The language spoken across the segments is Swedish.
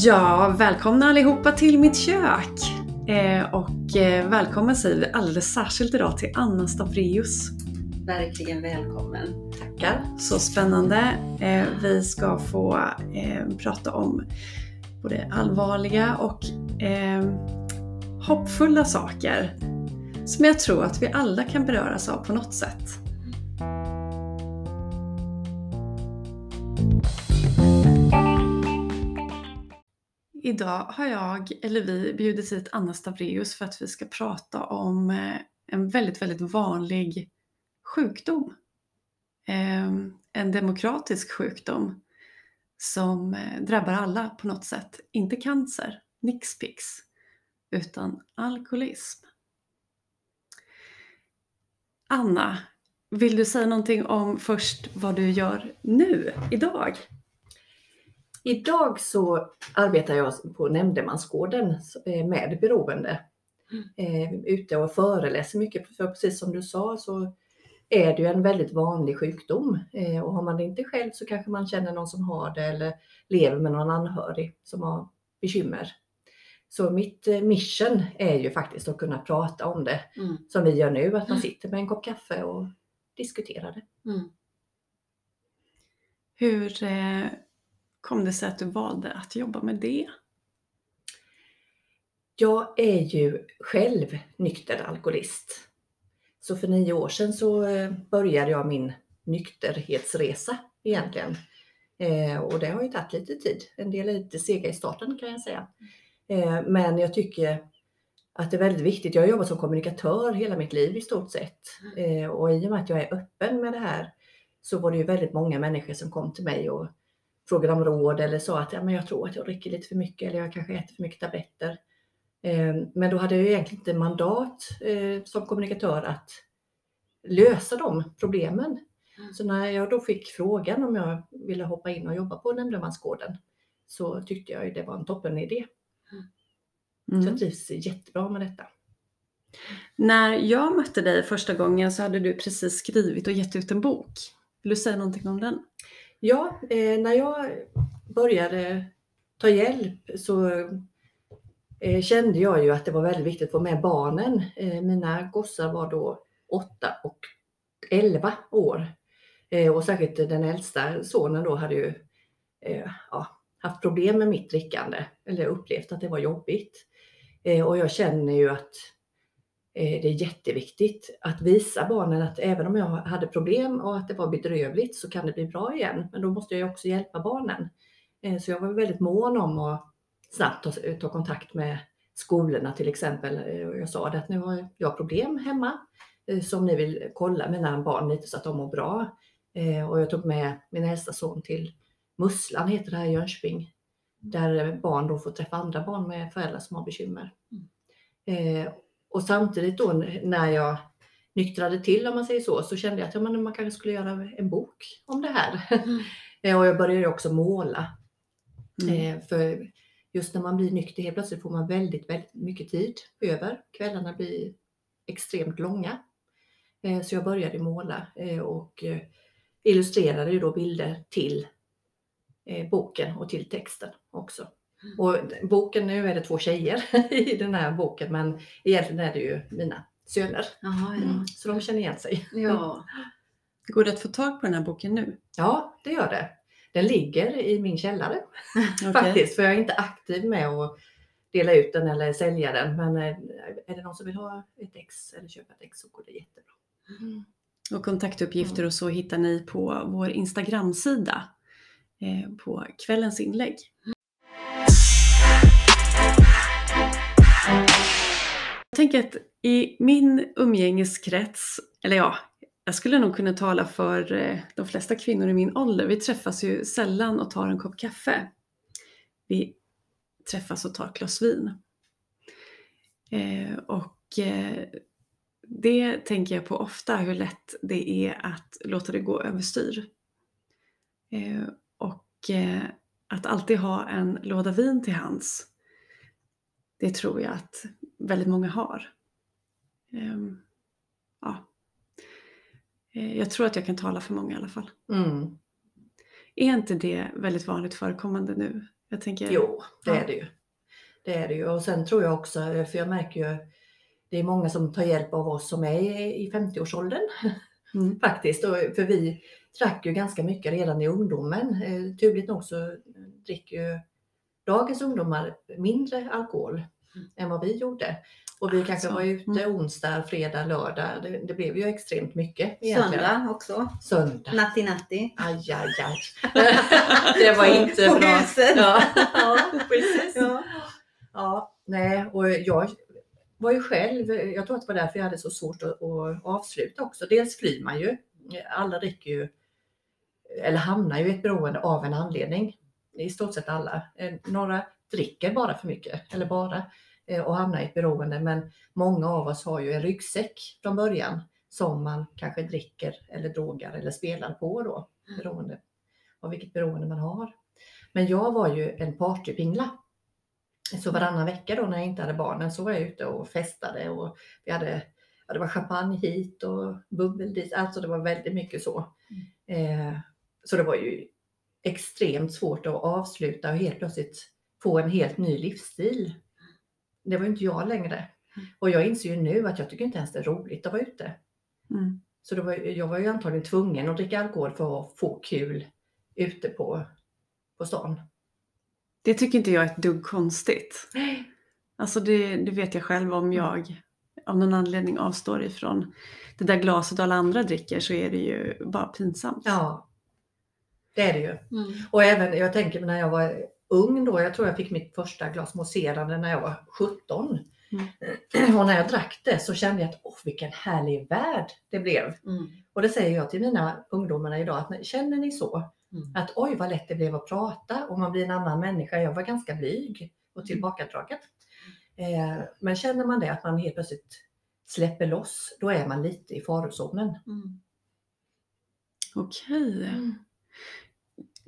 Ja, välkomna allihopa till mitt kök! Eh, och eh, välkommen säger vi alldeles särskilt idag till Anna Stavreus. Verkligen välkommen. Tackar! Så spännande. Eh, vi ska få eh, prata om både allvarliga och eh, hoppfulla saker som jag tror att vi alla kan beröras av på något sätt. Idag har jag, eller vi, bjudit hit Anna Stavreus för att vi ska prata om eh, en väldigt, väldigt vanlig sjukdom. Ehm, en demokratisk sjukdom som eh, drabbar alla på något sätt. Inte cancer, nixpix, utan alkoholism. Anna, vill du säga någonting om först vad du gör nu, idag? Idag så arbetar jag på Nämndemansgården eh, med beroende. Eh, ute och föreläser mycket, för precis som du sa så är det ju en väldigt vanlig sjukdom. Eh, och har man det inte själv så kanske man känner någon som har det eller lever med någon anhörig som har bekymmer. Så mitt mission är ju faktiskt att kunna prata om det mm. som vi gör nu, att man sitter med en kopp kaffe och diskuterar det. Mm. Hur kom det sig att du valde att jobba med det? Jag är ju själv nykter alkoholist. Så för nio år sedan så eh, började jag min nykterhetsresa egentligen. Eh, och det har ju tagit lite tid. En del är lite sega i starten kan jag säga. Eh, men jag tycker att det är väldigt viktigt. Jag har jobbat som kommunikatör hela mitt liv i stort sett. Eh, och i och med att jag är öppen med det här så var det ju väldigt många människor som kom till mig och frågade om råd eller sa att ja, men jag tror att jag dricker lite för mycket eller jag kanske äter för mycket tabletter. Eh, men då hade jag egentligen inte mandat eh, som kommunikatör att lösa de problemen. Mm. Så när jag då fick frågan om jag ville hoppa in och jobba på nämndemansgården så tyckte jag det var en toppen idé. Mm. Så jag trivs jättebra med detta. När jag mötte dig första gången så hade du precis skrivit och gett ut en bok. Vill du säga någonting om den? Ja, eh, när jag började ta hjälp så eh, kände jag ju att det var väldigt viktigt att få med barnen. Eh, mina gossar var då 8 och 11 år. Eh, och särskilt den äldsta sonen då hade ju eh, ja, haft problem med mitt drickande eller upplevt att det var jobbigt. Eh, och jag känner ju att det är jätteviktigt att visa barnen att även om jag hade problem och att det var bedrövligt så kan det bli bra igen. Men då måste jag också hjälpa barnen. Eh, så jag var väldigt mån om att snabbt ta, ta kontakt med skolorna till exempel. Eh, jag sa det att nu har jag problem hemma som ni vill kolla mina barn lite så att de mår bra. Och jag tog med min äldsta son till Musslan, heter det här i Jönköping, där barn då får träffa andra barn med föräldrar som har bekymmer. Mm. Och samtidigt då när jag nyktrade till om man säger så, så kände jag att ja, man kanske skulle göra en bok om det här. Mm. och jag började också måla. Mm. Eh, för just när man blir nykter helt plötsligt får man väldigt, väldigt mycket tid över. Kvällarna blir extremt långa. Eh, så jag började måla eh, och illustrerade ju då bilder till boken och till texten också. Och boken, nu är det två tjejer i den här boken men egentligen är det ju mina söner. Aha, ja. mm, så de känner igen sig. Ja. Går det att få tag på den här boken nu? Ja, det gör det. Den ligger i min källare okay. faktiskt, för jag är inte aktiv med att dela ut den eller sälja den. Men eh, är det någon som vill ha ett ex eller köpa ett ex så går det jättebra. Mm. Och kontaktuppgifter och så hittar ni på vår Instagramsida eh, på kvällens inlägg. Tänker att i min umgängeskrets, eller ja, jag skulle nog kunna tala för eh, de flesta kvinnor i min ålder. Vi träffas ju sällan och tar en kopp kaffe. Vi träffas och tar ett glas vin. Eh, och eh, det tänker jag på ofta, hur lätt det är att låta det gå överstyr. Eh, och eh, att alltid ha en låda vin till hands, det tror jag att väldigt många har. Um, ja. Eh, jag tror att jag kan tala för många i alla fall. Mm. Är inte det väldigt vanligt förekommande nu Jag tänker, Jo, det Ja. är det ju. Det är det ju. Och sen tror jag också, för jag märker ju, det är många som tar hjälp av oss som är i 50-årsåldern Mm. faktiskt. Och, för vi drack ju ganska mycket redan i ungdomen. Eh, turligt nog så dricker ju dagens ungdomar mindre alkohol än vad vi gjorde. Och vi kanske Alltså, var ute onsdag, fredag, lördag. Det, det blev ju extremt mycket. egentligen. Söndag också. Söndag. Natti natti. Aj, aj, aj. det var inte På bra. huset. Ja, ja precis. Ja. Ja, nej, och jag var ju själv, jag tror att det var därför jag hade så svårt att, att avsluta också. Dels flyr man ju, alla dricker ju, eller hamnar ju i ett beroende av en anledning. I stort sett alla. Eh, Några dricker bara för mycket, eller bara, eh, och hamnar i ett beroende. Men många av oss har ju en ryggsäck från början som man kanske dricker eller drogar eller spelar på då, beroende av vilket beroende man har. Men jag var ju en partypingla. Så varannan vecka då när jag inte hade barnen så var jag ute och festade och vi hade, ja, det var champagne hit och bubbel dit, alltså det var väldigt mycket så. Eh, så det var ju extremt svårt att avsluta och helt plötsligt få en helt ny livsstil. Det var ju inte jag längre. Och jag inser ju nu att jag tycker inte ens det är roligt att vara ute. Mm. Så var, jag var ju antagligen tvungen att dricka alkohol för att få kul ute på, på stan. Det tycker inte jag är ett dugg konstigt. Alltså det, det vet jag själv om jag av någon anledning avstår ifrån det där glaset alla andra dricker så är det ju bara pinsamt. Ja, det är det ju. Mm. Och även, jag tänker när jag var ung då, jag tror jag fick mitt första glas mousserande när jag var 17. Och när jag drack det så kände jag att åh, vilken härlig värld det blev. Mm. Och det säger jag till mina ungdomar idag, att känner ni så? Mm. Att oj vad lätt det blev att prata och man blir en annan människa. Jag var ganska blyg och tillbakadragen. Eh, men känner man det, att man helt plötsligt släpper loss, då är man lite i farozonen. Mm. Okej.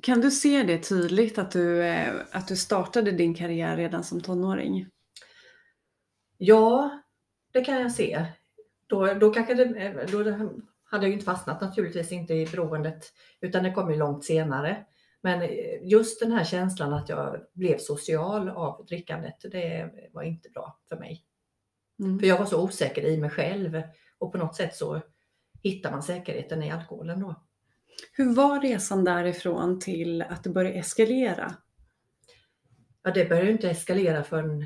Kan du se det tydligt att du, eh, att du startade din karriär redan som tonåring? Ja, det kan jag se. Då, då, kanske det, då det hade jag ju inte fastnat naturligtvis inte i beroendet utan det kom ju långt senare. Men just den här känslan att jag blev social av drickandet, det var inte bra för mig. Mm. För jag var så osäker i mig själv och på något sätt så hittar man säkerheten i alkoholen då. Hur var resan därifrån till att det började eskalera? Ja, det började ju inte eskalera förrän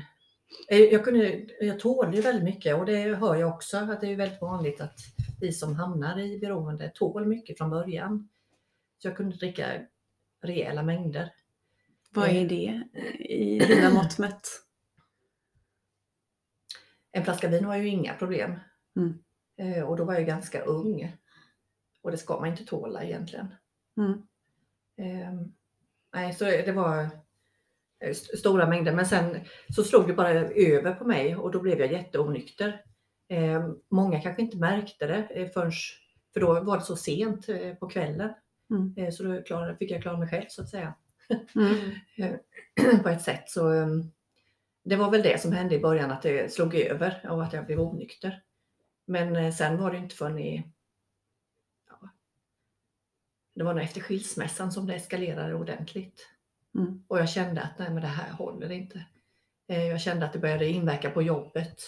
Eh, jag, kunde, jag tålde ju väldigt mycket och det hör jag också att det är väldigt vanligt att vi som hamnar i beroende tål mycket från början. Så jag kunde dricka rejäla mängder. Vad är det i dina mått mätt? En flaska vin var ju inga problem. Mm. Eh, Och då var jag ganska ung. Och det ska man inte tåla egentligen. Mm. Eh, nej, så det var eh, st- stora mängder. Men sen så slog det bara över på mig och då blev jag jätteonykter. Eh, många kanske inte märkte det eh, förrän, för då var det så sent eh, på kvällen. Mm. Så då klarade, fick jag klara mig själv så att säga. Mm. på ett sätt. Så eh, det var väl det som hände i början, att det slog över och att jag blev onykter. Men sen var det inte förrän i... Det var nog efter skilsmässan som det eskalerade ordentligt. Mm. Och jag kände att nej men det här håller inte. Eh, Jag kände att det började inverka på jobbet.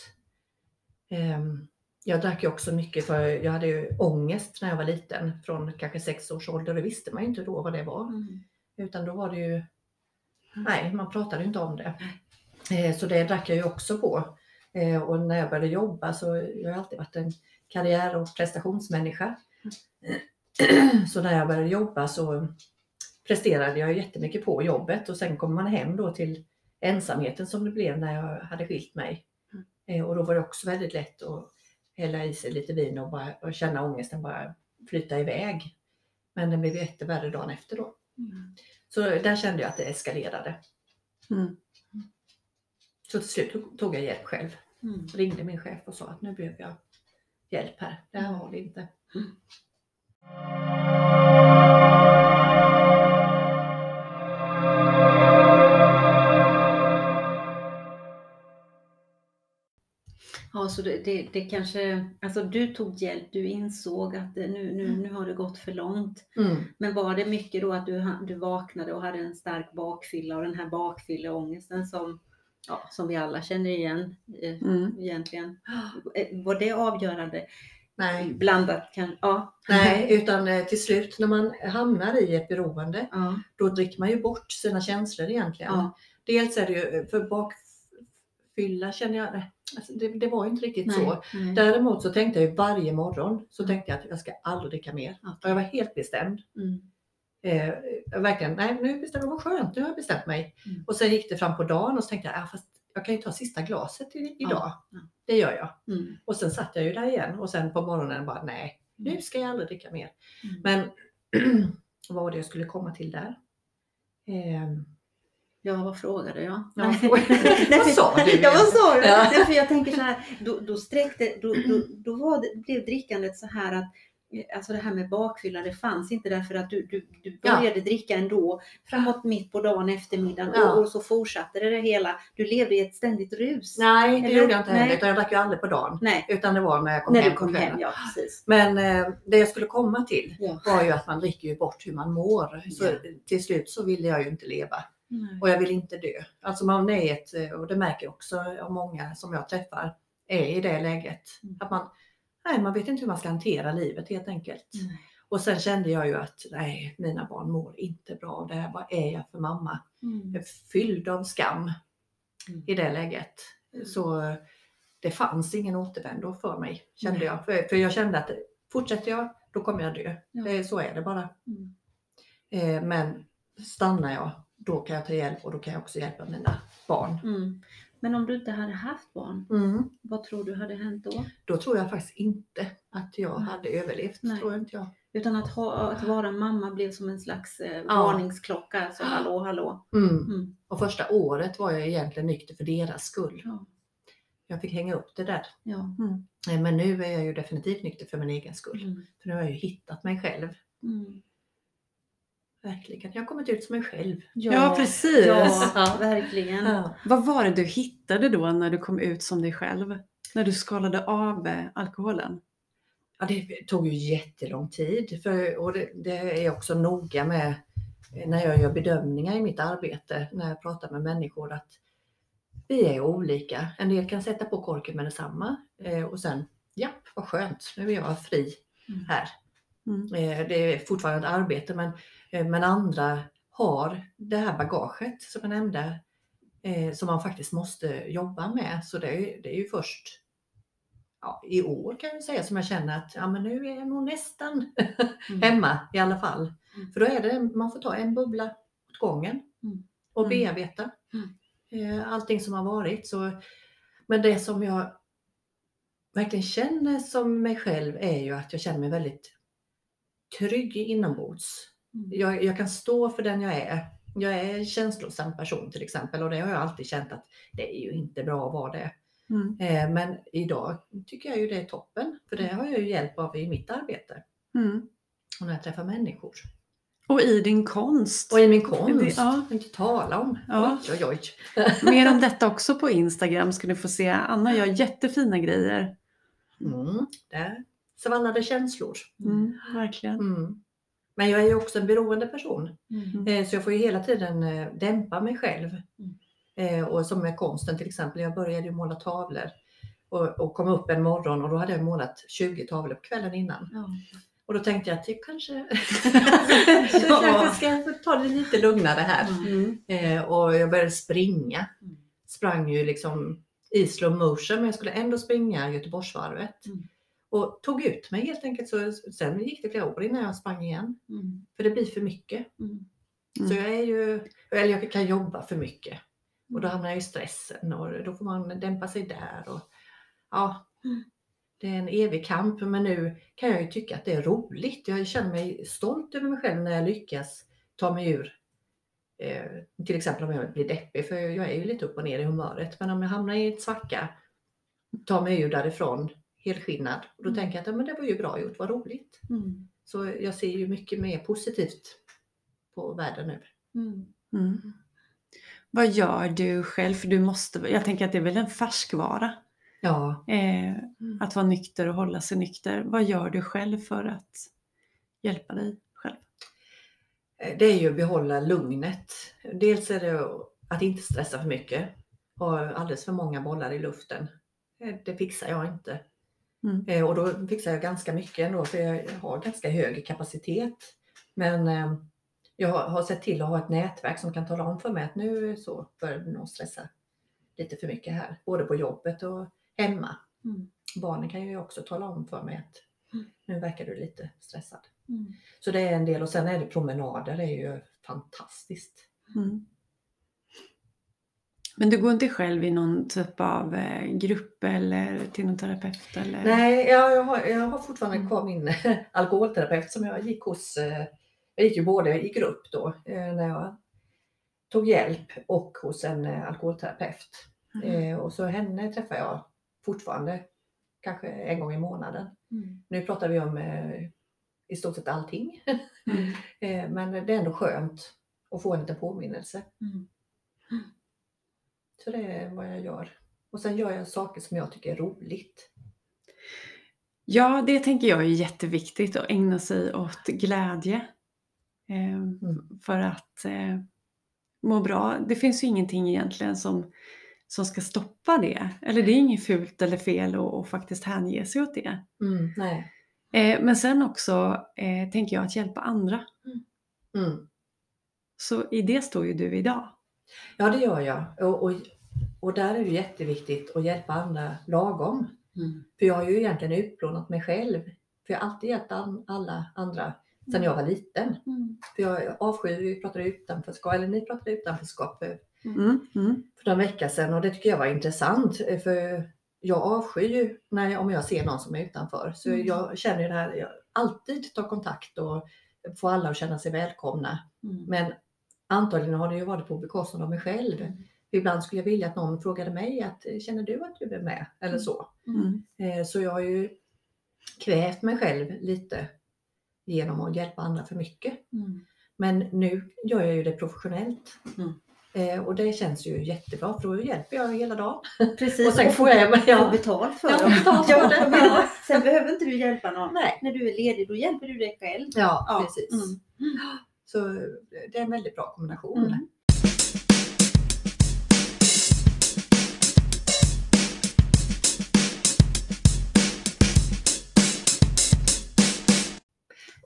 Ehm, Jag drack ju också mycket för jag hade ju ångest när jag var liten från kanske sex års ålder. Det visste man ju inte då vad det var. Mm. Utan då var det ju, nej man pratade inte om det. Eh, Så det drack jag ju också på. Eh, Och när jag började jobba så jag har alltid varit en karriär och prestationsmänniska. Så när jag började jobba så presterade jag jättemycket på jobbet och sen kommer man hem då till ensamheten som det blev när jag hade skilt mig. Eh, Och då var det också väldigt lätt att hälla i sig lite vin och, bara, och känna ångesten bara flyta iväg. Men den blev jättevärre dagen efter då. Mm. Så där kände jag att det eskalerade. Mm. Så till slut tog- jag hjälp själv. Mm. Ringde min chef och sa att nu behöver jag hjälp här. Det här har det inte. Ja, så det, det, det kanske, alltså du tog hjälp, du insåg att det, nu, nu, nu har det gått för långt. Mm. Men var det mycket då att du, du vaknade och hade en stark bakfylla och den här bakfylleångesten som, ja, som vi alla känner igen eh, Mm. egentligen. Eh, Var det avgörande? Nej. Blandat kan, ja. Nej, utan eh, till slut när man hamnar i ett beroende, Ja, då dricker man ju bort sina känslor egentligen. ja, Dels är det ju, för bakfylla känner jag, alltså det, det var ju inte riktigt så. nej, nej. Däremot så tänkte jag ju varje morgon, så tänkte jag att jag ska aldrig dricka mer. Okej. Och jag var helt bestämd. Mm. Eh, verkligen, nej nu bestämmer jag, vad skönt, nu har jag bestämt mig. Mm. Och sen gick det fram på dagen och så tänkte jag, ah, fast jag kan ju ta sista glaset i, idag. ja. Det gör jag. Mm. Och sen satt jag ju där igen och sen på morgonen bara, nej, nu Mm. ska jag aldrig dricka mer. Mm. Men vad var det jag skulle komma till där? Ehm, Ja, vad frågade jag? Ja, Nej. vad- Nej, vad sa du Ja, vad sa du? Ja. Nej, för jag tänker så här, då, då sträckte, då, då, då var det, blev drickandet så här att eh, Alltså det här med bakfylla, det fanns inte därför att du, du, du Ja. började dricka ändå framåt mitt på dagen, eftermiddagen Ja. och, och så fortsatte det, det hela. Du levde i ett ständigt rus. nej, det Eller? gjorde jag inte heller, utan jag drack ju aldrig på dagen. Nej, Utan det var när jag kom när hem du kom hem, ja precis. Men eh, det jag skulle komma till Ja. var ju att man dricker ju bort hur man mår. Så Ja. till slut så ville jag ju inte leva. Nej. Och jag vill inte dö. Alltså man är ett, eh, och det märker jag också av många som jag träffar, är i det läget. Mm. Att man, nej, man vet inte hur man ska hantera livet helt enkelt. Nej. Och sen kände jag ju att nej, mina barn mår inte bra. Det här, vad är jag för mamma? Mm. Jag är fylld av skam Mm. i det läget. Så det fanns ingen återvändo för mig, kände jag. För, för jag kände att fortsätter jag, då kommer jag dö. Ja. Det, så är det bara. Mm. Eh, men stannar jag, då kan jag ta hjälp och då kan jag också hjälpa mina barn. Mm. Men om du inte hade haft barn, Mm. vad tror du hade hänt då? Då tror jag faktiskt inte att jag Nej. hade överlevt. Nej. Tror inte jag. Utan att, ha, att vara mamma blev som en slags eh, Ja. varningsklocka. Alltså, hallå, hallå. Mm. Mm. Och första året var jag egentligen nykter för deras skull. Ja. Jag fick hänga upp det där. Ja. Eh, Men nu är jag ju definitivt nykter för min egen skull. Mm. För nu har jag ju hittat mig själv. Mm. Verkligen. Jag har kommit ut som mig själv. Ja, precis. Ja, Ja. verkligen. Ja. Vad var det du hittade då när du kom ut som dig själv? När du skalade av eh, alkoholen? Ja, det tog ju jättelång tid. För, och det, det är jag också noga med eh, när jag gör bedömningar i mitt arbete, när jag pratar med människor, att vi är olika. En del kan sätta på korken med detsamma eh, och sen, ja, vad skönt, nu är jag fri Mm. här. Mm. Eh, det är fortfarande ett arbete, men, eh, men andra har det här bagaget som jag nämnde, eh, som man faktiskt måste jobba med. Så det är, det är ju först ja, i år kan jag säga som jag känner att ja, men nu är jag nog nästan Mm. hemma i alla fall. Mm. För då är det, man får ta en bubbla åt gången Mm. och Mm. bearbeta Mm. allting som har varit. Så, men det som jag verkligen känner som mig själv är ju att jag känner mig väldigt trygg inombords. Mm. Jag, jag kan stå för den jag är. Jag är en känslosam person till exempel och det har jag alltid känt att det är ju inte bra att vara det. Mm. Eh, men idag tycker jag ju det är toppen för det har jag ju hjälp av i mitt arbete Mm. och när jag träffar människor. Och i din konst. Och i min konst, Det- ja. inte tala om. Ja. Oj, oj, oj. Mer om detta också på Instagram ska ni få se. Anna gör jättefina grejer. Mm, där svallade känslor. Mm, verkligen. Mm. Men jag är ju också en beroende person. Mm. Eh, Så jag får ju hela tiden eh, dämpa mig själv. Mm. Eh, Och som med konsten till exempel, jag började ju måla tavlor och, och kom upp en morgon och då hade jag målat 20 tavlor på kvällen innan. Ja. Och då tänkte jag att jag kanske, jag kanske ska ta det lite lugnare här. Mm. Och jag började springa. Mm. Sprang ju liksom i slow motion men jag skulle ändå springa Göteborgsvarvet. Mm. Och tog ut mig helt enkelt. Så sen gick det flera år innan jag sprang igen. Mm. För det blir för mycket. Mm. Så jag är ju, eller jag kan jobba för mycket. Och då Mm. hamnar jag i stressen och då får man dämpa sig där. Och, ja, Mm. Det är en evig kamp men nu kan jag ju tycka att det är roligt. Jag känner mig stolt över mig själv när jag lyckas ta mig ur eh, till exempel om jag blir deppig, för jag är ju lite upp och ner i humöret. Men om jag hamnar i ett svacka, ta mig ur därifrån helskinnad. Och då Mm. tänker jag att ja, men det var ju bra gjort, vad roligt. Mm. Så jag ser ju mycket mer positivt på världen nu. Mm. Mm. Vad gör du själv? För du måste, jag tänker att det är väl en färskvara? Ja. Eh, att vara nykter och hålla sig nykter. Vad gör du själv för att hjälpa dig själv? Det är ju att behålla lugnet. Dels är det att inte stressa för mycket. Ha alldeles för många bollar i luften. Eh, Det fixar jag inte. Mm. Eh, Och då fixar jag ganska mycket ändå för jag har ganska hög kapacitet. Men eh, jag har- sett till att ha ett nätverk som kan tala om för mig att nu så börjar nog stressa lite för mycket här. Både på jobbet och hemma. Mm. Barnen kan ju också tala om för mig att Mm. nu verkar du lite stressad. Mm. Så det är en del och sen är det promenader, det är ju fantastiskt. Mm. Men du går inte själv i någon typ av eh, grupp eller till någon terapeut? Eller? Nej, jag, jag, har, jag har fortfarande Mm. kvar min alkoholterapeut som jag gick hos. eh, Jag gick ju både i grupp då eh, när jag tog hjälp och hos en eh, alkoholterapeut. Mm. Eh, Och så henne träffar jag fortfarande kanske en gång i månaden. Mm. Nu pratar vi om eh, i stort sett allting. Mm. Eh, Men det är ändå skönt att få en liten påminnelse. Mm. Så det är vad jag gör. Och sen gör jag saker som jag tycker är roligt. Ja, det tänker jag är jätteviktigt att ägna sig åt glädje. Eh, Mm. För att eh, må bra. Det finns ju ingenting egentligen som, som ska stoppa det. Eller det är inget fult eller fel att att faktiskt hänge sig åt det. Mm, nej. Eh, men sen också eh, tänker jag att hjälpa andra. Mm. Så i det står ju du idag. Ja, det gör jag. Och, och, och där är det jätteviktigt att hjälpa andra lagom. Mm. För jag har ju egentligen utplånat mig själv. För jag har alltid hjälpt an, alla andra sedan jag var liten. Mm. För jag avskyr, vi pratade utanförskap, eller ni pratade utanförskap för, Mm, mm, för några veckor sedan och det tycker jag var intressant. För jag avskyr ju när om jag ser någon som är utanför. Så Mm. jag känner ju det här, jag alltid tar kontakt och får alla att känna sig välkomna. Mm. Men antagligen har det ju varit på bekostnad av mig själv. Mm. Ibland skulle jag vilja att någon frågade mig att känner du att du är med? Eller så. mm. Eh, Så jag har ju kvävt mig själv lite genom att hjälpa andra för mycket. Mm. Men nu gör jag ju det professionellt. Mm. Eh, Och det känns ju jättebra för då hjälper jag hela dagen. Precis, Och sen får jag- ja. får betalt för Jag betalt för Ja, det. jag menar, Sen behöver inte du hjälpa någon. Nej, När du är ledig, då hjälper du dig själv. ja, Ja, precis. mm. Så det är en väldigt bra kombination. Mm.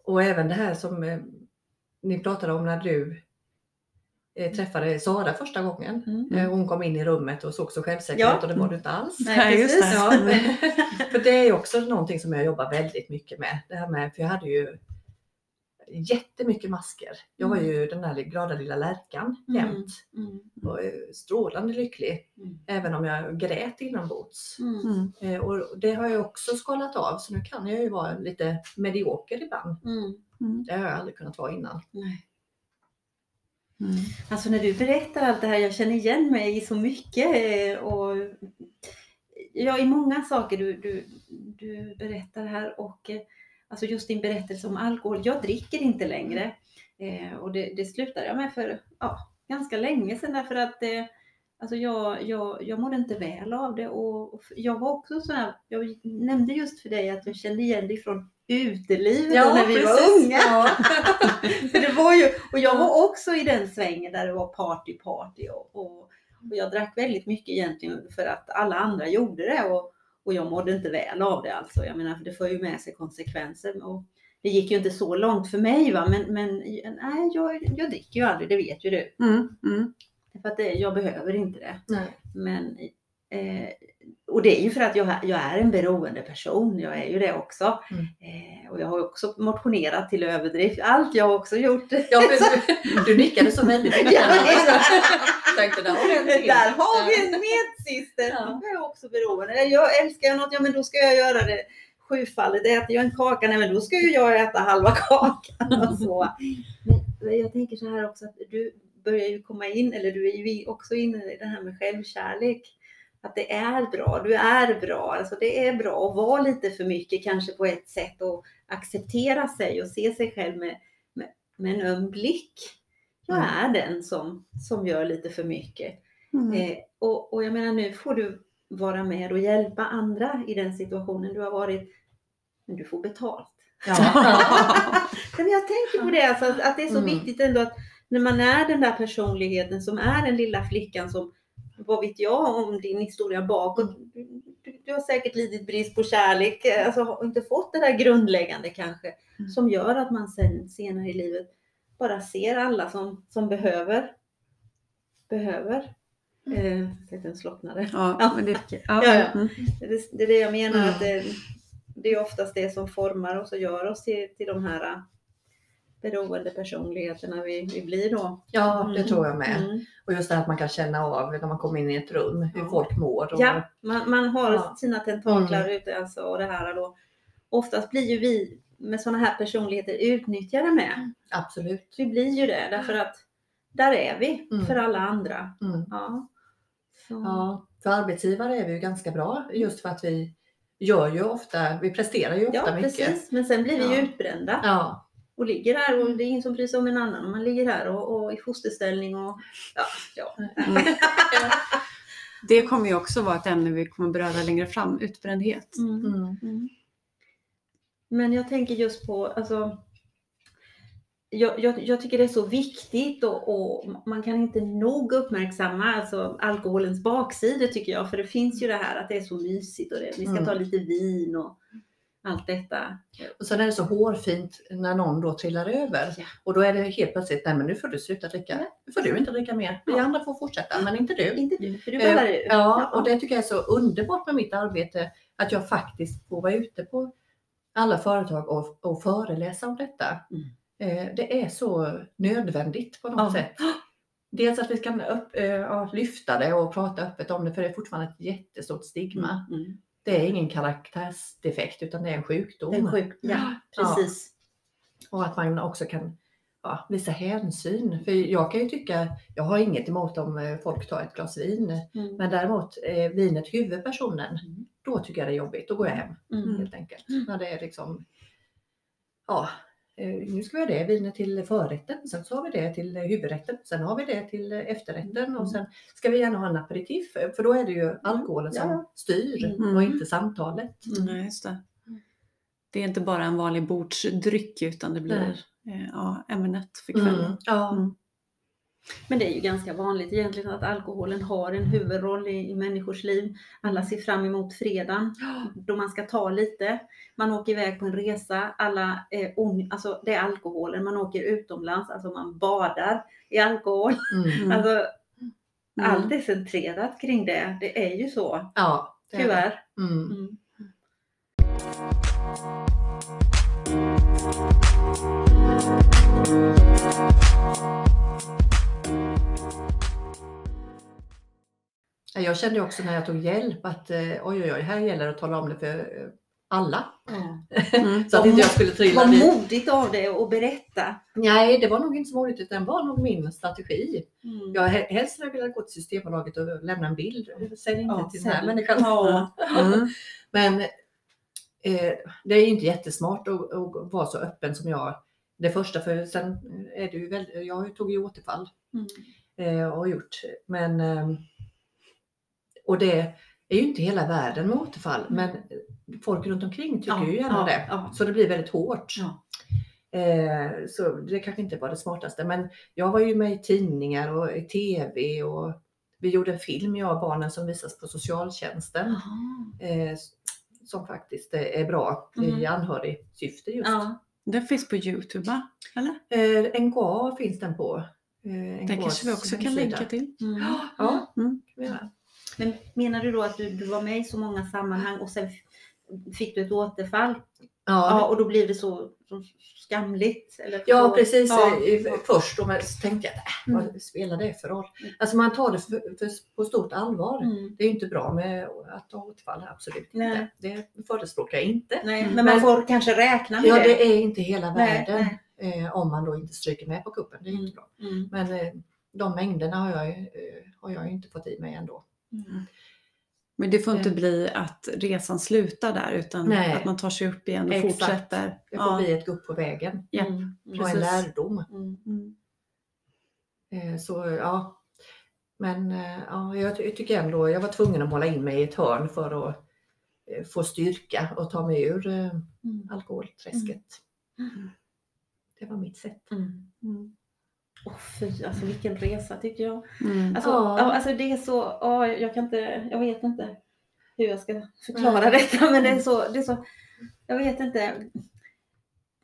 Och även det här som eh, ni pratade om när du eh, träffade Sara första gången. Mm. Eh, Hon kom in i rummet och såg så självsäker Ja. ut och det var du inte alls. Nej, precis. det. Ja, Mm. för det är också någonting som jag jobbar väldigt mycket med. Det här med för jag hade ju jättemycket masker. Jag var ju den där glada lilla lärkan Mm. jämt. Mm. Och strålande lycklig. Mm. Även om jag grät inombords. Mm. Mm. Eh, Och det har jag också skalat av så nu kan jag ju vara lite medioker ibland. Mm. Mm. Det har jag aldrig kunnat vara innan. Nej. Mm. Alltså när du berättar allt det här, jag känner igen mig i så mycket. eh, Och ja, i många saker du, du, du berättar här och eh, alltså just din berättelse om alkohol. Jag dricker inte längre eh, och det, det slutade jag med för ja, ganska länge sedan därför att eh, alltså jag, jag, jag mådde inte väl av det och och jag var också så här, jag nämnde just för dig att jag kände igen dig från utelivet då när vi var unga. Ja. För det var ju, och jag var också i den svängen där det var party party och, och, och jag drack väldigt mycket egentligen för att alla andra gjorde det och, och jag mådde inte väl av det alltså. Jag menar det för ju med sig konsekvenser. Och det gick ju inte så långt för mig va men, men nej jag, jag dricker ju aldrig, det vet ju du. Mm. Mm. För att det, jag behöver inte det. Nej. Men, eh, och det är ju för att jag, jag är en beroende person, jag är ju det också. Mm. Eh, och jag har också motionerat till överdrift, allt jag har också gjort. Ja, du, du nickade så väldigt mycket. Ja, Tänkte, där har. Där har vi en medsyster. Ja. Jag är också beroende. Jag älskar jag något, ja men då ska jag göra det sjufaldigt. Äter jag en kaka, nej men då ska ju jag äta halva kakan och så. Men jag tänker så här också att du börjar ju komma in, eller du är ju också inne i det här med självkärlek. Att det är bra, du är bra. Alltså det är bra att vara lite för mycket kanske på ett sätt och acceptera sig och se sig själv med, med, med en öm blick. Jag Mm. är den som, som gör lite för mycket. Mm. Eh, och, och jag menar nu får du vara med och hjälpa andra i den situationen du har varit. Men du får betalt. Ja. Men jag tänker på det, alltså, att, det är så Mm. viktigt ändå att när man är den där personligheten som är den lilla flickan som, vad vet jag om din historia bakåt. Du, du, du har säkert lidit brist på kärlek, eh, alltså har inte fått det där grundläggande kanske, Mm. som gör att man sen senare i livet bara ser alla som, som behöver. Behöver. Eh, så att den slocknade. Ja, Ja. men det, Ja, ja. ja. Mm. Det, det är det jag menar, Mm. att det, det är oftast det som formar oss och gör oss till, till de här beroende personligheterna vi, vi blir då. ja, det Mm. tror jag med. Mm. Och just det här att man kan känna av när man kommer in i ett rum hur Ja. folk mår. Och, Ja, man, man har Ja. sina tentaklar ute alltså, och det här då. Oftast blir ju vi med sådana här personligheter utnyttjade med. Absolut. Vi blir ju det därför att där är vi Mm. för alla andra. Mm. Ja. Så. Ja, för arbetsgivare är vi ju ganska bra just för att vi gör ju ofta, vi presterar ju ofta Ja, mycket. precis. Men sen blir vi Ja. utbrända. Ja, och ligger där och det är ingen som bryr sig om en annan. Man ligger här och, och i fosterställning och ja, ja. Mm. Det kommer ju också vara ett ämne vi kommer beröra längre fram, utbrändhet. Mm. mm. Mm. Men jag tänker just på, alltså, jag, jag, jag tycker det är så viktigt och, och man kan inte nog uppmärksamma alltså, alkoholens baksidor tycker jag. För det finns ju det här att det är så mysigt och det, vi ska Mm. ta lite vin och allt detta. Och sen är det så hårfint när någon då trillar över. Ja. Och då är det helt plötsligt, nej men nu får du sluta dricka. Ja. Nu får du inte dricka mer. Vi Ja. andra får fortsätta, men inte du. Inte du, för du Eh, ballar ur. Ja, och det tycker jag är så underbart med mitt arbete. Att jag faktiskt får vara ute på alla företag och, och föreläsa om detta. Mm. Eh, Det är så nödvändigt på något sätt. Dels att vi kan upp, eh, lyfta det och prata öppet om det, för det är fortfarande ett jättestort stigma. Mm. Det är ingen karaktärsdefekt utan det är en sjukdom. En sjuk, ja, precis. Och att man också kan ja, visa hänsyn. För jag kan ju tycka, jag har inget emot om eh, folk tar ett glas vin. Mm. Men däremot är vinet huvudpersonen, Mm. då tycker jag det är jobbigt. Då går jag hem Mm. helt enkelt. Mm. När det är liksom, ja, eh, nu ska vi ha det vinet till förrätten, sen så har vi det till huvudrätten, sen har vi det till efterrätten Mm. och sen ska vi gärna ha en aperitif. För då är det ju alkoholen som Ja. styr Mm. och inte samtalet. Nej, just det. Det är inte bara en vanlig bordsdryck utan det blir eh, ja, ämnet för kvällen. Mm. Ja. Men det är ju ganska vanligt egentligen att alkoholen har en huvudroll i, i människors liv. Alla ser fram emot fredagen då man ska ta lite. Man åker iväg på en resa, alla är on, alltså det är alkoholen. Man åker utomlands, alltså man badar i alkohol. Mm. Alltså Mm. allt är centrerat kring det. Det är ju så, Ja, det är det. tyvärr. Mm. Mm. Jag kände också när jag tog hjälp att eh, oj, oj, oj, här gäller det att tala om det för eh, alla. Mm. Så att inte jag skulle trilla Vad modigt av dig att berätta. Nej, det var nog inte så modigt utan det var nog min strategi. Mm. Jag he- helst hade velat gå till Systembolaget och lämna en bild. Säg inte Ja, till den här människan. Ja. Mm. Men eh, det är inte jättesmart att, att vara så öppen som jag. Det första, för sen är det ju väldigt, jag tog ju återfall Mm. eh, och gjort. Men, eh, och det är ju inte hela världen med återfall, men folk runt omkring tycker Ja, ju gärna ja, det. ja. Så det blir väldigt hårt. Ja. Eh, så det kanske inte var det smartaste. Men jag var ju med i tidningar och i TV och vi gjorde en film, jag och barnen, som visas på socialtjänsten. Eh, som faktiskt är bra i Mm. anhörigsyfte just. Ja. Den finns på Youtube va? Eller? Eh, NKA finns den på. Eh, Den kanske vi också kan länka till. Mm. Ja, Mm. kan vi göra. Men menar du då att du, du var med i så många sammanhang och sen fick du ett återfall? Ja, ja, och då blev det så, så skamligt? Eller Ja, så- precis. Ja. eh, Först då, men tänkte jag, äh, Mm. vad spelar det för roll? Mm. Alltså man tar det för, för, på stort allvar. Mm. Det är ju inte bra med att ha återfall, absolut Nej. inte. Det förespråkar jag inte. Nej, Mm. men man Men- får kanske räkna med Ja, det. det är inte hela Nej, världen nej. eh, om man då inte stryker med på kuppen. Det är Mm. inte bra. Mm. Men eh, de mängderna har jag, eh, har jag inte fått i mig ändå. Mm. Men det får inte bli att resan slutar där utan Nej. att man tar sig upp igen och Exakt. fortsätter. Det får Ja. bli ett gupp på vägen Ja, Mm. och en lärdom. Mm. Mm. Eh, så ja. Men eh, ja, jag, ty- jag tycker ändå jag var tvungen att måla in mig i ett hörn för att eh, få styrka och ta mig ur Mm. alkoholträsket. Mm. Det var mitt sätt. Mm. Mm. Åh fy, alltså vilken resa tycker jag. Mm. Alltså, Ja. alltså det är så, ja, jag kan inte, jag vet inte hur jag ska förklara Nej. detta men det är, så, det är så, jag vet inte.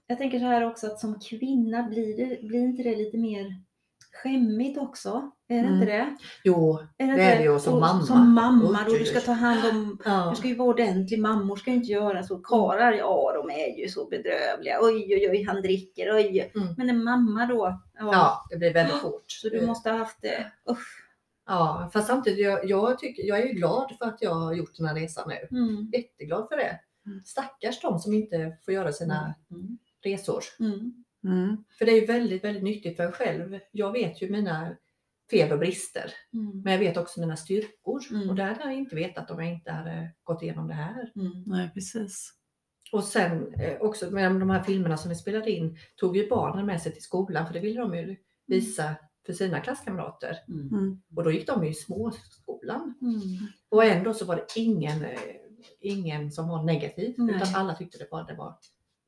Jag tänker så här också att som kvinna blir, det, blir inte det lite mer skämmigt också? Är det Mm. inte det? Jo, Är Det inte är det ju som mamma. Som mamma då, du ska ta hand om, ja. du ska ju vara ordentlig, mammor ska ju inte göra så. Karlar, ja de är ju så bedrövliga. Oj oj oj, han dricker, oj. Mm. Men en mamma då, ja. ja, det blir väldigt fort. Så du måste ha haft det, usch. Ja, fast samtidigt, jag, jag, tycker, jag är ju glad för att jag har gjort den här resan nu. Mm. Jätteglad för det. Mm. Stackars de som inte får göra sina Mm. resor. Mm. Mm. För det är ju väldigt, väldigt nyttigt för en själv. Jag vet ju mina fel och brister. Mm. Men jag vet också mina styrkor. Mm. Och det hade jag inte vetat om jag inte hade gått igenom det här. Mm. Nej, precis. Och sen eh, också med de här filmerna som vi spelade in tog ju barnen med sig till skolan för det ville de ju visa för sina klasskamrater. Mm. Mm. Och då gick de ju i småskolan. Mm. Och ändå så var det ingen, eh, ingen som var negativ Nej. utan alla tyckte det bara det var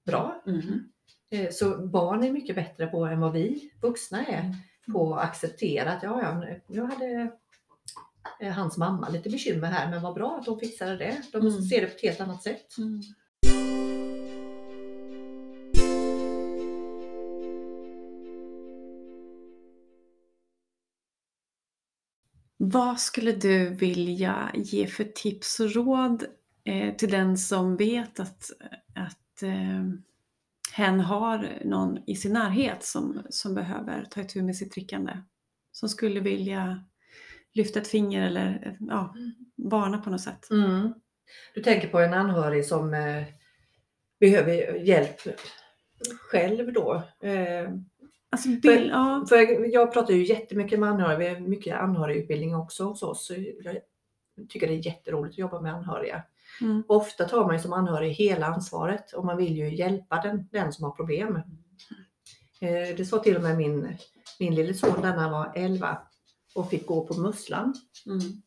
bra. Mm. Eh, Så barn är mycket bättre på än vad vi vuxna är Mm. på att acceptera att ja, ja, nu hade eh, hans mamma lite bekymmer här men vad bra att hon fixade det. De Mm. ser det på ett helt annat sätt. Mm. Vad skulle du vilja ge för tips och råd eh, till den som vet att, att eh, hen har någon i sin närhet som, som behöver ta itu med sitt drickande? Som skulle vilja lyfta ett finger eller ja, varna på något sätt. Mm. Du tänker på en anhörig som eh, behöver hjälp själv då. Eh, Alltså, bild, ja. för jag pratar ju jättemycket med anhöriga, vi har mycket anhörigutbildning också hos oss. Jag tycker det är jätteroligt att jobba med anhöriga. Mm. Ofta tar man som anhörig hela ansvaret och man vill ju hjälpa den, den som har problem. Eh, Det sa till och med min, min lille son när han var 11 och fick gå på Musslan. Mm.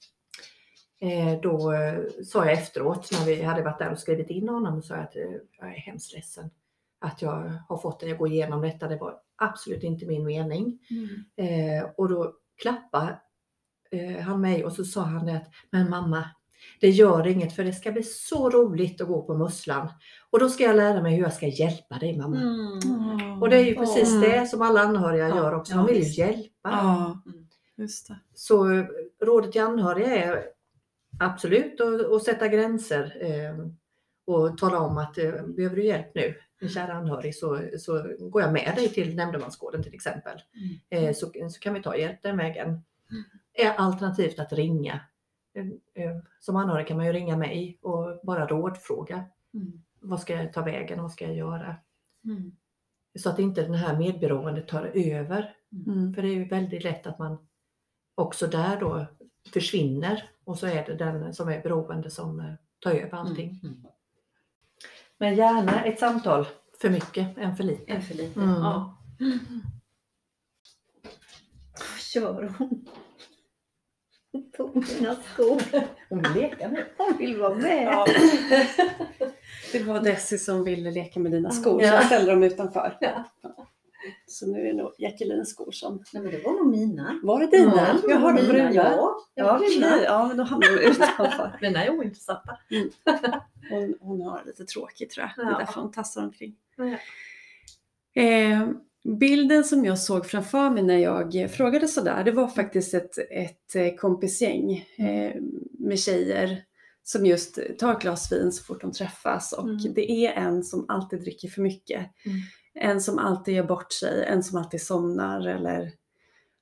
Eh, Då eh, sa jag efteråt när vi hade varit där och skrivit in honom så att eh, jag är hemskt ledsen att jag har fått dig att gå igenom detta. Det var absolut inte min mening. Mm. Eh, och då klappade eh, han mig och så sa han det att Men mamma, det gör inget för det ska bli så roligt att gå på Musslan. Och då ska jag lära mig hur jag ska hjälpa dig mamma. Mm. Och det är ju precis Mm. det som alla anhöriga Ja, gör också. De vill ju hjälpa. Ja, Mm. Så eh, rådet till anhöriga är absolut att, sätta gränser eh, och tala om att eh, behöver du hjälp nu, min kära anhörig, så, så går jag med dig till nämndemansgården till exempel. Mm. Eh, så, så kan vi ta hjälp den vägen. Eh, Alternativt att ringa. Som anhörig kan man ju ringa mig och bara rådfråga. Mm. Vad ska jag ta vägen? Vad ska jag göra? Mm. Så att inte den här medberoendet tar över. Mm. För det är ju väldigt lätt att man också där då försvinner och så är det den som är beroende som eh, tar över allting. Mm. Men gärna ett samtal för mycket än för lite. En för lite. Mm. Ja. Kör hon? Tog mina skor. Hon vill leka nu. Hon vill vara med. Ja. Det var Desi som ville leka med dina skor så Ja. jag ställde dem utanför. Ja. Så nu är det nog Jacquelines skor som... Nej, men det var nog mina. Var det dina? Ja, jag har de bruna. Ja, bruna. ja men då hamnar de utanför. Mina är ointressanta. Hon, hon har lite tråkigt tror jag. Det är Ja. därför hon tassar omkring. Ja. Eh, bilden som jag såg framför mig när jag frågade sådär, det var faktiskt ett, ett eh, kompisgäng eh, med tjejer som just tar ett glas vin så fort de träffas och Mm. det är en som alltid dricker för mycket. Mm. En som alltid gör bort sig, en som alltid somnar eller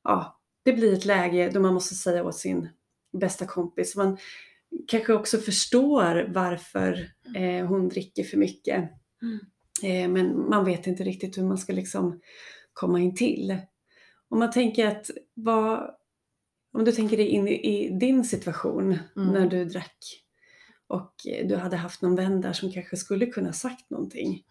ja, det blir ett läge då man måste säga åt sin bästa kompis. Man kanske också förstår varför eh, hon dricker för mycket. Mm. Eh, men man vet inte riktigt hur man ska liksom komma in till. Om man tänker att vad, om du tänker dig in i, din situation Mm. när du drack och eh, du hade haft någon vän där som kanske skulle kunna sagt någonting.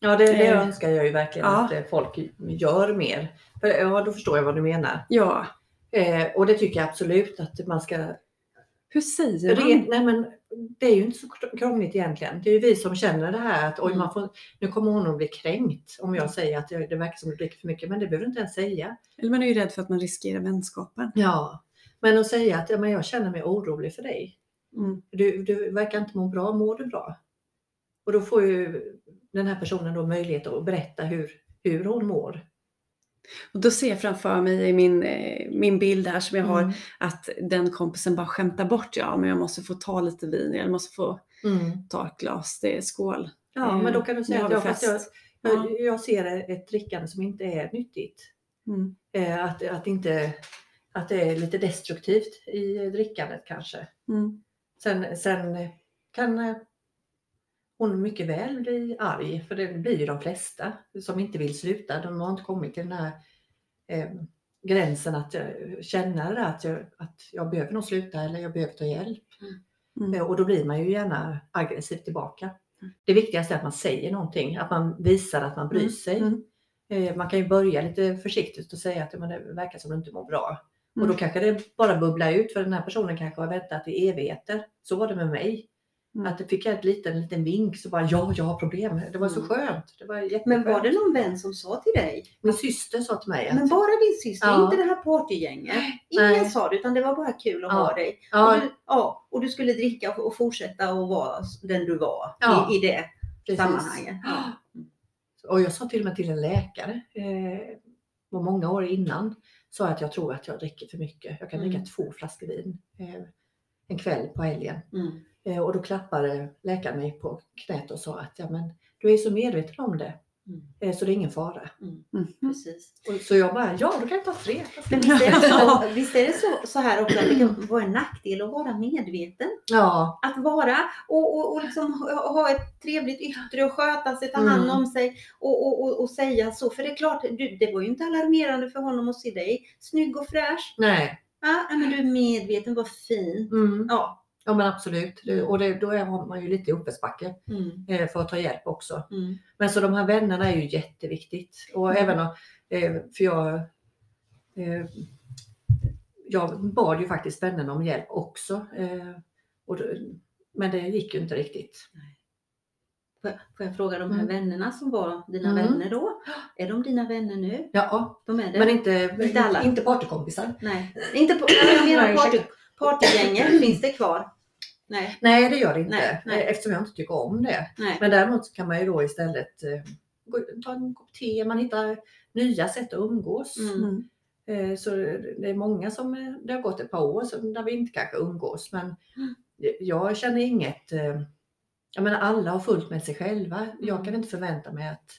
Ja, det, det Eh, önskar jag ju verkligen ja. att eh, folk gör mer. För, ja, då förstår jag vad du menar. Ja, Eh, och det tycker jag absolut att man ska Hur säger man? nej men det är ju inte så krångligt egentligen. Det är ju vi som känner det här att oj, Mm. man får, nu kommer hon att bli kränkt om jag säger att det, det verkar som att du dricker för mycket. Men det behöver du inte ens säga. Eller man är ju rädd för att man riskerar vänskapen. Ja, men att säga att ja, men jag känner mig orolig för dig. Mm. Du, du verkar inte må bra. Mår du bra? Och då får ju den här personen då möjlighet att berätta hur, hur hon mår. Och då ser jag framför mig i min, eh, min bild här som jag har Mm. att den kompisen bara skämtar bort, ja men jag måste få ta lite vin, jag måste få Mm. ta ett glas, det är skål. Ja, men då kan du säga har att jag, fast jag, jag, jag ser ett drickande som inte är nyttigt. Mm. Eh, att, att, inte, att det är lite destruktivt i drickandet kanske. Mm. Sen, sen kan eh, hon mycket väl bli arg, för det blir ju de flesta som inte vill sluta. De har inte kommit till den här eh, gränsen att jag känner att jag, att jag behöver nog sluta eller jag behöver ta hjälp. Mm. Eh, Och då blir man ju gärna aggressiv tillbaka. Det viktigaste är att man säger någonting, att man visar att man bryr Mm. sig. Mm. Eh, Man kan ju börja lite försiktigt och säga att "Ja, men det verkar som att du inte mår bra. Och Mm. då kanske det bara bubblar ut för den här personen kanske har väntat i evigheter. Så var det med mig. Mm. Att det fick jag ett liten, en liten vink så bara ja, jag har problem. Det var så Mm. skönt. Det var jätteskönt. Men var det någon vän som sa till dig? Min syster sa till mig att Men bara din syster, Ja. inte det här partygänget. Ingen Nej. sa det utan det var bara kul att Ja. ha dig. ja, Och, du, ja, och du skulle dricka och, fortsätta att vara den du var Ja. i, i det precis. sammanhanget. Och jag sa till och med till en läkare eh, många år innan sa att jag tror att jag dricker för mycket. Jag kan Mm. dricka två flaskor vin eh, en kväll på helgen. Mm. Eh, och då klappade läkaren mig på knät och sa att ja, men, du är så medveten om det Mm. eh, så det är ingen fara. Mm. Precis. Och, så jag bara, ja då kan jag ta tre. Men visst är det, så, visst är det så, så här också att det kan vara en nackdel att vara medveten. Ja, Att vara och, och, och liksom ha ha ett trevligt yttre och sköta sig, ta Mm. hand om sig och, och, och, och säga så. För det är klart, du, det var ju inte alarmerande för honom att se dig snygg och fräsch. nej. Ja, men du är medveten, vad fin. Mm. Ja. Ja men absolut. Det- Och det, då är man ju lite i uppförsbacke Mm. eh, för att ta hjälp också. Mm. Men så de här vännerna är ju jätteviktigt. Och Mm. även eh, för jag, eh, jag bad ju faktiskt vännerna om hjälp också. Och men det gick ju inte riktigt. Får jag, får jag fråga de här Mm. vännerna som var dina Mm. vänner då? Är de dina vänner nu? Ja, De är det? men inte, Inte alla. inte partykompisar. Nej, inte på, jag menar party, partygänget, finns det kvar? Nej, Nej det gör det inte. Nej, nej. Eftersom jag inte tycker om det. nej. Men däremot så kan man ju då istället eh, ta en kopp te, man hittar nya sätt att umgås. Mm. Mm. Eh, Så det är många som, eh, det har gått ett par år så där vi inte kanske umgås men Mm. jag känner inget, jag menar alla har fullt med sig själva. Jag Mm. kan inte förvänta mig att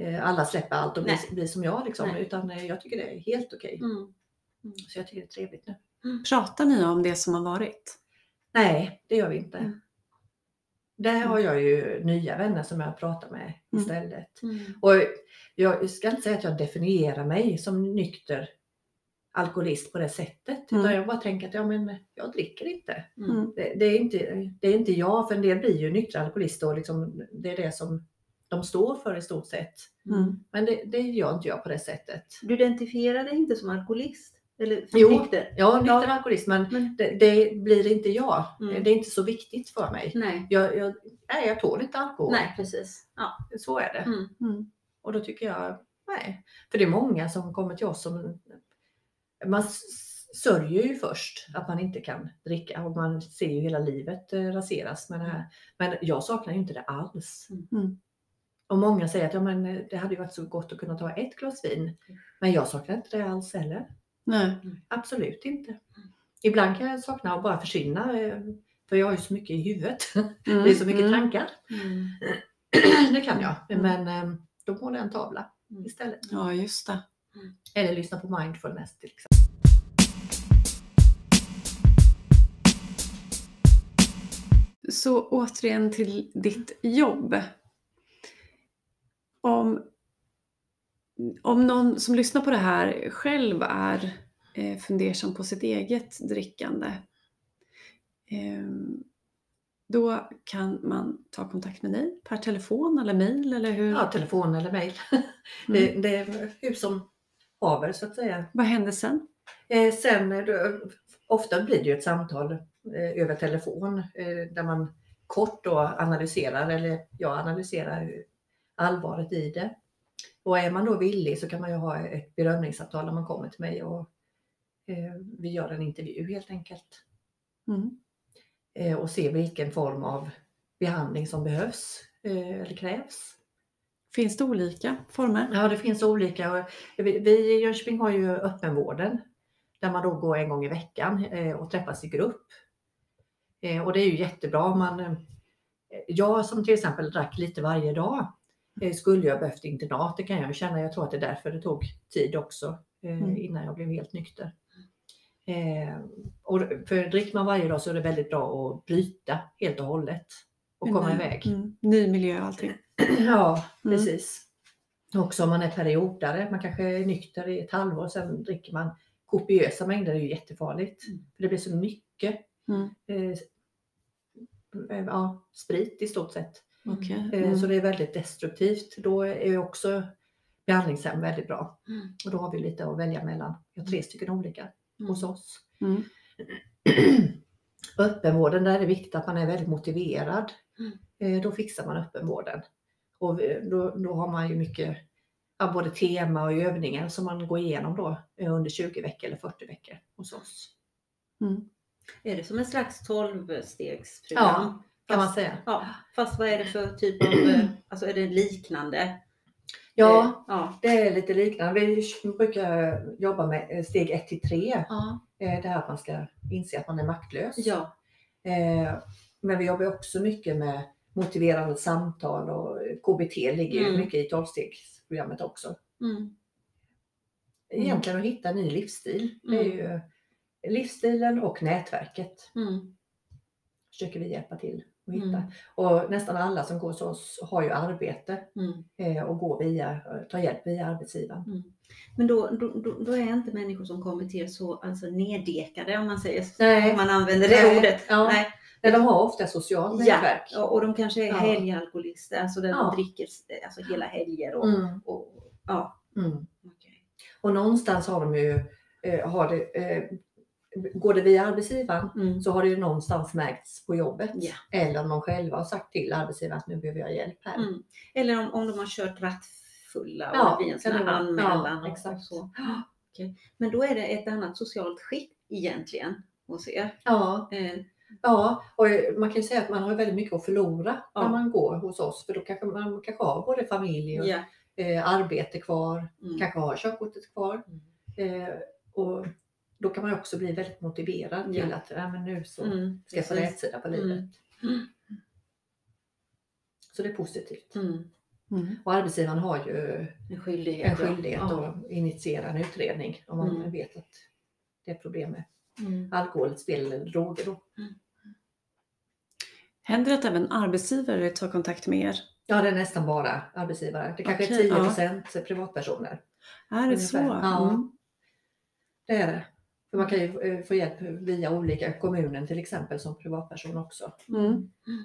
eh, alla släpper allt och blir, blir som jag liksom, Nej. utan eh, jag tycker det är helt okej. Mm. Så jag tycker det är trevligt nu. Pratar ni om det som har varit? Nej, det gör vi inte. Mm. Där har jag ju nya vänner som jag pratar med Mm. istället. Mm. Och jag ska inte säga att jag definierar mig som nykter alkoholist på det sättet. Mm. Utan jag bara tänker att ja, men jag dricker inte. Mm. Det, det, är inte. det är inte jag, för en del blir ju nyktra alkoholister och liksom, det är det som de står för i stort sett. Mm. Men det, det gör inte jag på det sättet. Du identifierar dig inte som alkoholist? Eller Jo. nykter? Är nykter Ja. alkoholist men Men, det, det blir inte jag. Mm. Det är inte så viktigt för mig. nej, Jag, jag, nej, jag tål inte alkohol. nej, precis. Ja. Så är det. Mm. Mm. Och då tycker jag, nej. För det är många som kommer till oss som man sörjer ju först att man inte kan dricka och man ser ju hela livet eh, raseras med det här. Men jag saknar ju inte det alls. Mm. Och många säger att ja, men eh, det hade ju varit så gott att kunna ta ett glas vin. Men jag saknar inte det alls heller. Nej. Absolut inte. Ibland kan jag sakna att bara försvinna. eh, För jag har ju så mycket i huvudet. Mm. Det är så mycket Mm. tankar. Mm. Det kan jag. Mm. Men då på en tavla Mm. istället. Ja, just det. Eller lyssna på mindfulness till exempel. Så återigen till ditt jobb. Om, om någon som lyssnar på det här själv är eh, fundersam på sitt eget drickande. Eh, då kan man ta kontakt med dig per telefon eller mail eller hur? Ja, telefon eller mejl. Mm. Det, det är hus som haver så att säga. Vad händer sen? Eh, sen eh, då, ofta blir det ju ett samtal över telefon eh, där man kort då analyserar, eller jag analyserar allvaret i det. Och är man då villig så kan man ju ha ett bedömningssamtal när man kommer till mig och eh, vi gör en intervju helt enkelt. Mm. Eh, och se vilken form av behandling som behövs eh, eller krävs. Finns det olika former? Ja, det finns olika. Vi i Jönköping har ju öppenvården där man då går en gång i veckan eh, och träffas i grupp. Eh, Och det är ju jättebra. Man, eh, jag som till exempel drack lite varje dag eh, skulle jag behövt internat. Det kan jag känna. Jag tror att det är därför det tog tid också eh, Mm. innan jag blev helt nykter. Eh, och för dricker man varje dag så är det väldigt bra att bryta helt och hållet och komma Ny- iväg. Mm. Ny miljö och allting. Ja, Mm. precis. Också om man är periodare, man kanske är nykter i ett halvår, sen dricker man kopiösa mängder, det är ju jättefarligt. Mm. För det blir så mycket Mm. eh, eh, ja, sprit i stort sett. Okej. Eh, Mm. Så det är väldigt destruktivt. Då är också behandlingshem väldigt bra. Mm. Och då har vi lite att välja mellan. Vi har tre stycken olika hos oss. Mm. Öppenvården, där är det viktigt att man är väldigt motiverad. Mm. Eh, Då fixar man öppenvården. Och då, då har man ju mycket, ja, både tema och övningar som man går igenom då eh, under 20 veckor eller 40 veckor hos oss. Mm. Är det som en slags 12-stegsprogram? Ja, Kan man säga. Ja, fast vad är det för typ av, eh, alltså är det liknande? Ja, Eh, ja. det är lite liknande. Vi brukar jobba med eh, steg 1 till 3. Ja. Det här att man ska inse att man är maktlös. ja. Men vi jobbar också mycket med motiverande samtal och KBT ligger Mm. mycket i 12-stegsprogrammet också. Mm. Egentligen att hitta en ny livsstil. Det är Mm. ju livsstilen och nätverket Mm. försöker vi hjälpa till att hitta. Mm. Och nästan alla som går hos oss har ju arbete Mm. eh, och går via, tar hjälp via arbetsgivaren. Mm. Men då, då, då, är inte människor som kommer till så alltså nedekade om man säger så. Nej. Om man använder det Nej. ordet. Ja. Nej. Nej, de har ofta socialt Ja, nätverk. och och de kanske är Ja. helgalkoholister, alltså där Ja. de dricker alltså hela helger. Och, Mm. och, ja. Mm. okej. Och någonstans har de ju, eh, har det, eh, går det via arbetsgivaren Mm. så har det ju någonstans märkts på jobbet. Ja. Eller om de själva har sagt till arbetsgivaren att nu behöver jag hjälp här. Mm. Eller om, om de har kört rattfulla och Ja, blir en sån här anmälan. Ja, exakt. Så. Okej. Men då är det ett annat socialt skikt egentligen hos er. Ja, Eh, ja, och man kan ju säga att man har väldigt mycket att förlora Ja. när man går hos oss. För då kanske man kanske har både familj och ja. eh, arbete kvar, Mm. kanske har körkortet kvar. Mm. Eh, och då kan man också bli väldigt motiverad till Ja. att äh, men nu så Mm, ska jag få rätsida på livet. Mm. Så det är positivt. Mm. Mm. Och arbetsgivaren har ju En skyldighet. en skyldighet ja. att initiera en utredning om man Mm. vet att det är problem med Mm. alkohol, spel eller droger. Då. Händer det att även arbetsgivare tar kontakt med er? Ja, det är nästan bara arbetsgivare. Det kanske Okej, är 10 privatpersoner. Är det så? Ungefär. Ja. Mm. Det är det. För man kan ju eh, få hjälp via olika kommunen till exempel som privatperson också. Mm.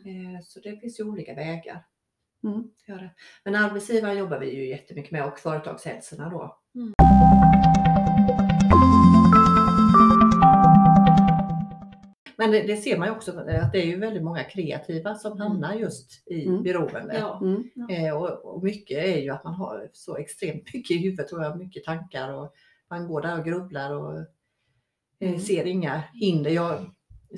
Eh, Så det finns ju olika vägar. Mm. Men arbetsgivare jobbar vi ju jättemycket med och företagshälsorna då. Mm. Men det, det ser man ju också att det är ju väldigt många kreativa som hamnar just i Mm. beroende. Ja. Mm. Eh, och, och mycket är ju att man har så extremt mycket i huvudet tror jag, mycket tankar och man går där och grubblar och eh, Mm. ser inga hinder. Jag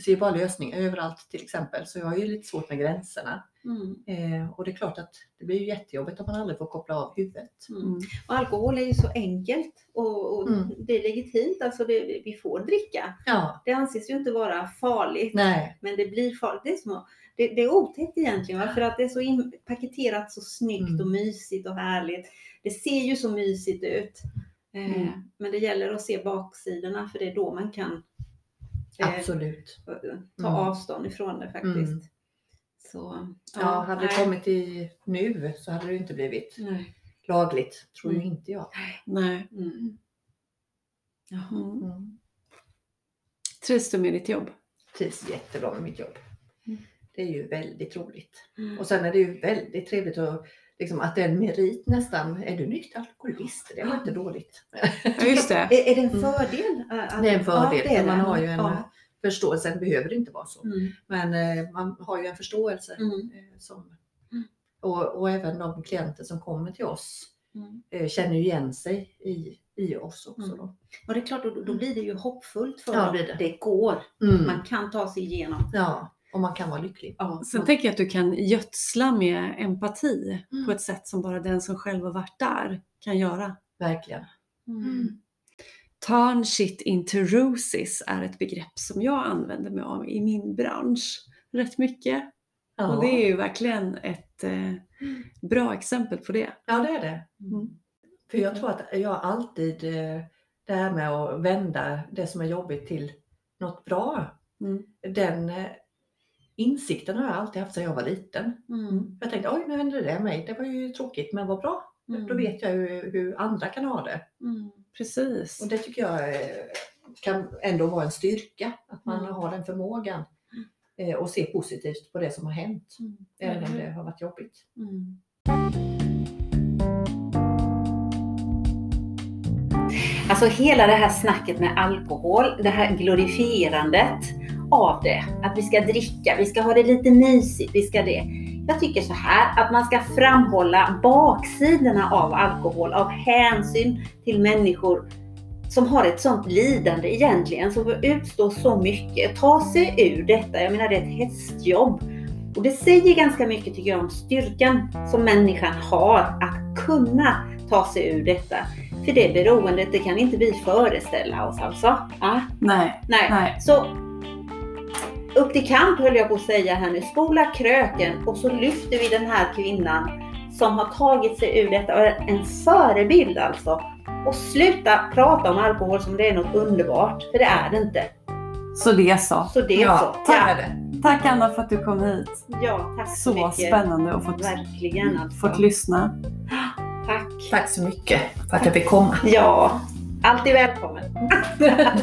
ser bara lösningar överallt till exempel så jag har ju lite svårt med gränserna. Mm. Eh, och det är klart att det blir ju jättejobbigt om man aldrig får koppla av huvudet. Mm. Och alkohol är ju så enkelt och, och Mm. det är legitimt. Alltså det, vi får dricka. Ja, Det anses ju inte vara farligt. nej, Men det blir farligt. Det är, små, det, det är otäckt egentligen. va? För att det är så in, paketerat så snyggt Mm. och mysigt och härligt. Det ser ju så mysigt ut. Eh, Mm. Men det gäller att se baksidorna för det är då man kan eh, absolut. ta Mm. avstånd ifrån det faktiskt. Mm. Så, Ja, hade det nej. kommit i nu så hade det inte blivit Nej. lagligt, tror ju Mm. inte jag. Nej. Mm. Jaha. Mm. Mm. Trivs du med ditt jobb? Trivs jättebra med mitt jobb. Mm. Det är ju väldigt roligt. Mm. Och sen är det ju väldigt trevligt att liksom, att det är en merit nästan. Är du nykter alkoholist? Det var inte dåligt. Ja, just det. Är, är det en Mm. fördel? att- Det är en fördel, Ja, är man har ju en Ja. förståelse. Det behöver inte vara så. Mm. Men eh, man har ju en förståelse. Mm. eh, Som, Mm. och, och även de klienter som kommer till oss Mm. eh, känner ju igen sig i, i oss också. Mm. Då. Och det är klart, då, då blir det ju hoppfullt för Ja, det. det går. Mm. Man kan ta sig igenom. Ja, och man kan vara lycklig. Ja. Sen tänker jag att du kan gödsla med empati Mm. på ett sätt som bara den som själv har varit där kan göra. Verkligen. Mm. Turn shit into roses är ett begrepp som jag använder mig av i min bransch rätt mycket. Ja. Och det är ju verkligen ett eh, bra exempel på det. ja, det är det. Mm. För jag tror att jag alltid, eh, det här med att vända det som är jobbigt till något bra. Mm. Den eh, insikten har jag alltid haft sedan jag var liten. Mm. Jag tänkte, oj nu hände det mig. Det var ju tråkigt, men vad bra. Mm. Då vet jag ju hur andra kan ha det. Mm. Precis. Och det tycker jag eh, kan ändå vara en styrka, att man Mm. har den förmågan. eh, Och se positivt på det som har hänt, Mm. även om det har varit jobbigt. Mm. Alltså hela det här snacket med alkohol, det här glorifierandet av det. Att vi ska dricka, vi ska ha det lite mysigt, vi ska det. Jag tycker så här att man ska framhålla baksidorna av alkohol av hänsyn till människor som har ett sånt lidande egentligen, som utstår så mycket. Ta sig ur detta, jag menar det är ett hästjobb. Och det säger ganska mycket tycker jag om styrkan som människan har att kunna ta sig ur detta. För det beroendet, det kan inte vi föreställa oss alltså. Ja, Nej, nej. nej. Så upp till kamp höll jag på att säga här nu. Spola kröken och så lyfter vi den här kvinnan som har tagit sig ur detta och är en förebild alltså. Och sluta prata om alkohol som det är något underbart, för det är det inte. Så det så. Så det är så. tack. Ja. Tack Anna för att du kom hit. ja tack så, Så mycket. spännande att fått, Verkligen alltså. fått lyssna. Tack. Tack så mycket för att jag fick komma. Ja, alltid välkommen.